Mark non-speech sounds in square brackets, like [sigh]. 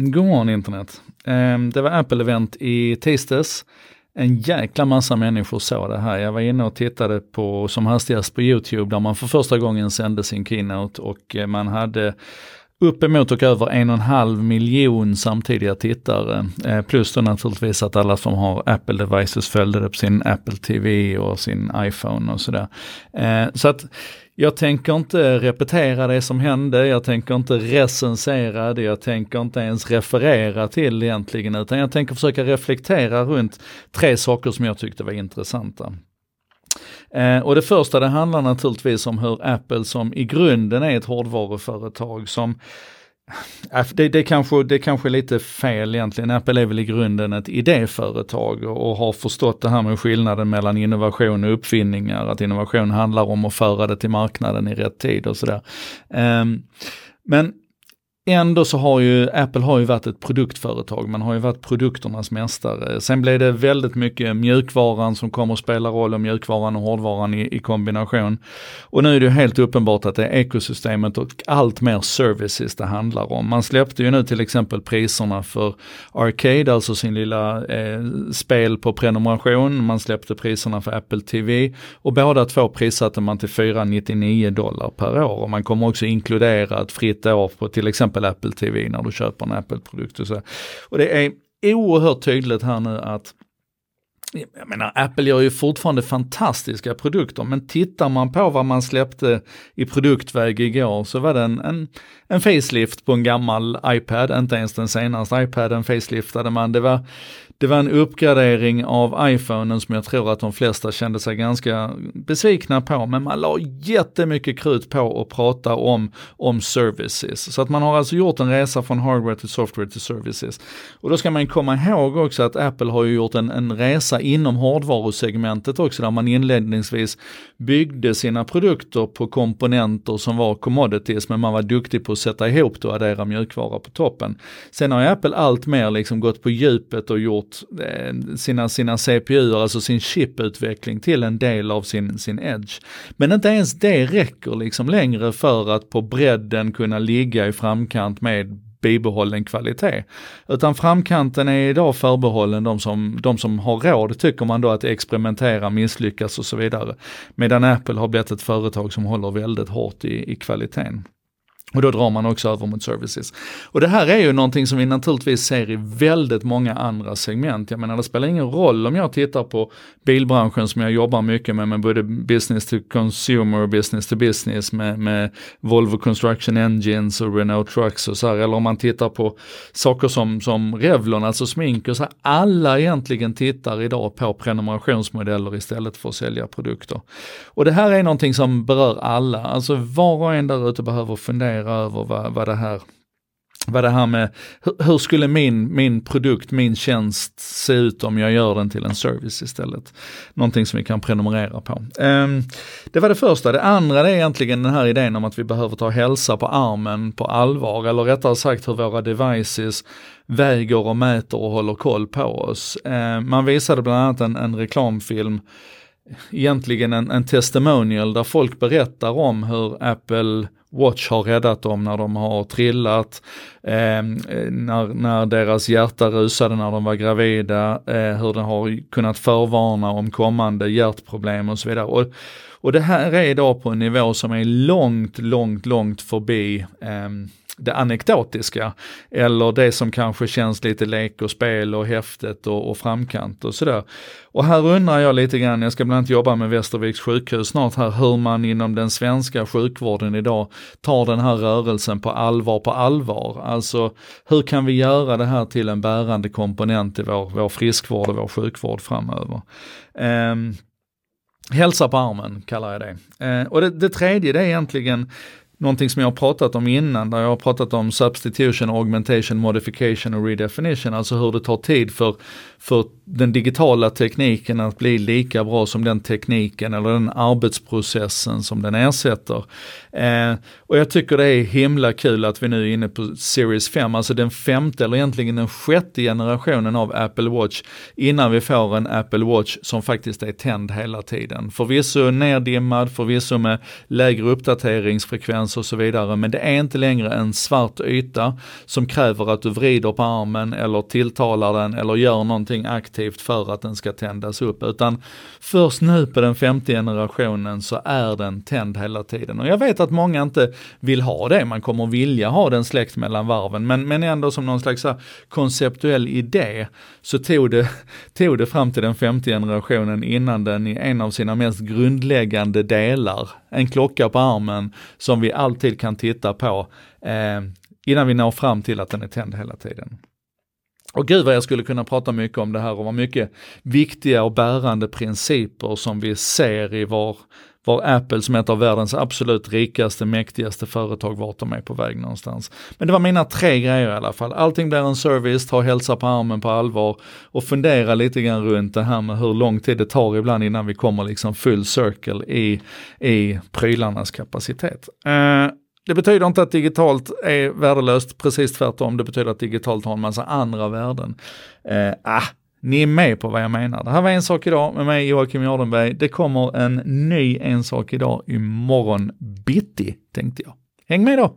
God morgon internet. Ehm, det var Apple-event i tisdags. En jäkla massa människor såg det här. Jag var inne och tittade på som hastigast på YouTube där man för första gången sände sin keynote och eh, man hade uppemot och över en och en halv miljon samtidiga tittare. Eh, plus då naturligtvis att alla som har Apple devices följde det på sin Apple TV och sin iPhone och sådär. Eh, så att jag tänker inte repetera det som hände, jag tänker inte recensera det, jag tänker inte ens referera till egentligen, utan jag tänker försöka reflektera runt tre saker som jag tyckte var intressanta. Eh, och det första det handlar naturligtvis om hur Apple som i grunden är ett hårdvaruföretag som det, det, kanske, det kanske är lite fel egentligen. Apple är väl i grunden ett idéföretag och, har förstått det här med skillnaden mellan innovation och uppfinningar. Att innovation handlar om att föra det till marknaden i rätt tid och sådär. Ehm, men Ändå så har ju Apple har ju varit ett produktföretag, man har ju varit produkternas mästare. Sen blev det väldigt mycket mjukvaran som kommer att spela roll och mjukvaran och hårdvaran i, i kombination. Och nu är det ju helt uppenbart att det är ekosystemet och allt mer services det handlar om. Man släppte ju nu till exempel priserna för Arcade, alltså sin lilla eh, spel på prenumeration. Man släppte priserna för Apple TV och båda två prissatte man till 499 dollar per år. Och man kommer också inkludera ett fritt år på till exempel exempel Apple TV när du köper en Apple-produkt. Och, så. och det är oerhört tydligt här nu att jag menar, Apple gör ju fortfarande fantastiska produkter, men tittar man på vad man släppte i produktväg igår så var det en, en, en facelift på en gammal iPad, inte ens den senaste iPaden faceliftade man. Det var, det var en uppgradering av iPhonen som jag tror att de flesta kände sig ganska besvikna på, men man la jättemycket krut på att prata om, om services. Så att man har alltså gjort en resa från hardware till software till services. Och då ska man komma ihåg också att Apple har ju gjort en, en resa inom hårdvarusegmentet också, där man inledningsvis byggde sina produkter på komponenter som var commodities, men man var duktig på att sätta ihop det och addera mjukvara på toppen. Sen har Apple allt mer liksom gått på djupet och gjort Eh, sina, sina CPU, alltså sin chiputveckling till en del av sin, sin edge. Men inte ens det räcker liksom längre för att på bredden kunna ligga i framkant med bibehållen kvalitet. Utan framkanten är idag förbehållen de som, de som har råd, tycker man då att experimentera, misslyckas och så vidare. Medan Apple har blivit ett företag som håller väldigt hårt i, i kvaliteten. Och då drar man också över mot services. Och det här är ju någonting som vi naturligtvis ser i väldigt många andra segment. Jag menar det spelar ingen roll om jag tittar på bilbranschen som jag jobbar mycket med, med både business to consumer och business to business med, med Volvo Construction Engines och Renault Trucks och så här. Eller om man tittar på saker som, som Revlon, alltså smink och så här. Alla egentligen tittar idag på prenumerationsmodeller istället för att sälja produkter. Och det här är någonting som berör alla. Alltså var och en där ute behöver fundera fundera över vad, vad det här vad det här med, hur, skulle min, min produkt, min tjänst se ut om jag gör den till en service istället? Någonting som vi kan prenumerera på. Um, det var det första. Det andra det är egentligen den här idén om att vi behöver ta hälsa på armen på allvar, eller rättare sagt hur våra devices väger och mäter och håller koll på oss. Um, man visade bland annat en, en reklamfilm egentligen en, en testimonial där folk berättar om hur Apple Watch har räddat dem när de har trillat, eh, när, när deras hjärta rusade när de var gravida, eh, hur den har kunnat förvarna om kommande hjärtproblem och så vidare. Och, och det här är idag på en nivå som är långt, långt, långt förbi eh, det anekdotiska eller det som kanske känns lite lek och spel och häftigt och, och framkant och sådär. Och här undrar jag lite grann, jag ska bland annat jobba med Västerviks sjukhus snart här, hur man inom den svenska sjukvården idag tar den här rörelsen på allvar på allvar. Alltså hur kan vi göra det här till en bärande komponent i vår, vår friskvård och vår sjukvård framöver. Um, Hälsa på armen kallar jag det. Eh, och det, det tredje det är egentligen någonting som jag har pratat om innan, där jag har pratat om substitution, augmentation, modification och redefinition, alltså hur det tar tid för, för den digitala tekniken att bli lika bra som den tekniken eller den arbetsprocessen som den ersätter. Eh, och jag tycker det är himla kul att vi nu är inne på Series 5, alltså den femte eller egentligen den sjätte generationen av Apple Watch innan vi får en Apple Watch som faktiskt är tänd hela tiden. Förvisso neddimmad, förvisso med lägre uppdateringsfrekvens performance och så vidare. Men det är inte längre en svart yta som kräver att du vrider på armen eller tilltalar den eller gör någonting aktivt för att den ska tändas upp. Utan först nu på den femte generationen så är den tänd hela tiden. Och jag vet att många inte vill ha det, man kommer vilja ha den släckt mellan varven. Men, men ändå som någon slags konceptuell idé så tog det, [laughs] tog det fram till den femte generationen innan den i en av sina mest grundläggande delar, en klocka på armen som vi alltid kan titta på, eh, innan vi når fram till att den är tänd hela tiden. Och gud vad jag skulle kunna prata mycket om det här och vad mycket viktiga och bärande principer som vi ser i vår, var Apple som är ett av världens absolut rikaste, mäktigaste företag, vart de är på väg någonstans. Men det var mina tre grejer i alla fall. Allting blir en service, ta hälsa på armen på allvar och fundera lite grann runt det här med hur lång tid det tar ibland innan vi kommer liksom full circle i, i prylarnas kapacitet. Uh, det betyder inte att digitalt är värdelöst, precis tvärtom. Det betyder att digitalt har en massa andra värden. Eh, ah, ni är med på vad jag menar. Det här var En sak idag med mig Joakim Jardenberg. Det kommer en ny En sak idag imorgon bitti tänkte jag. Häng med då!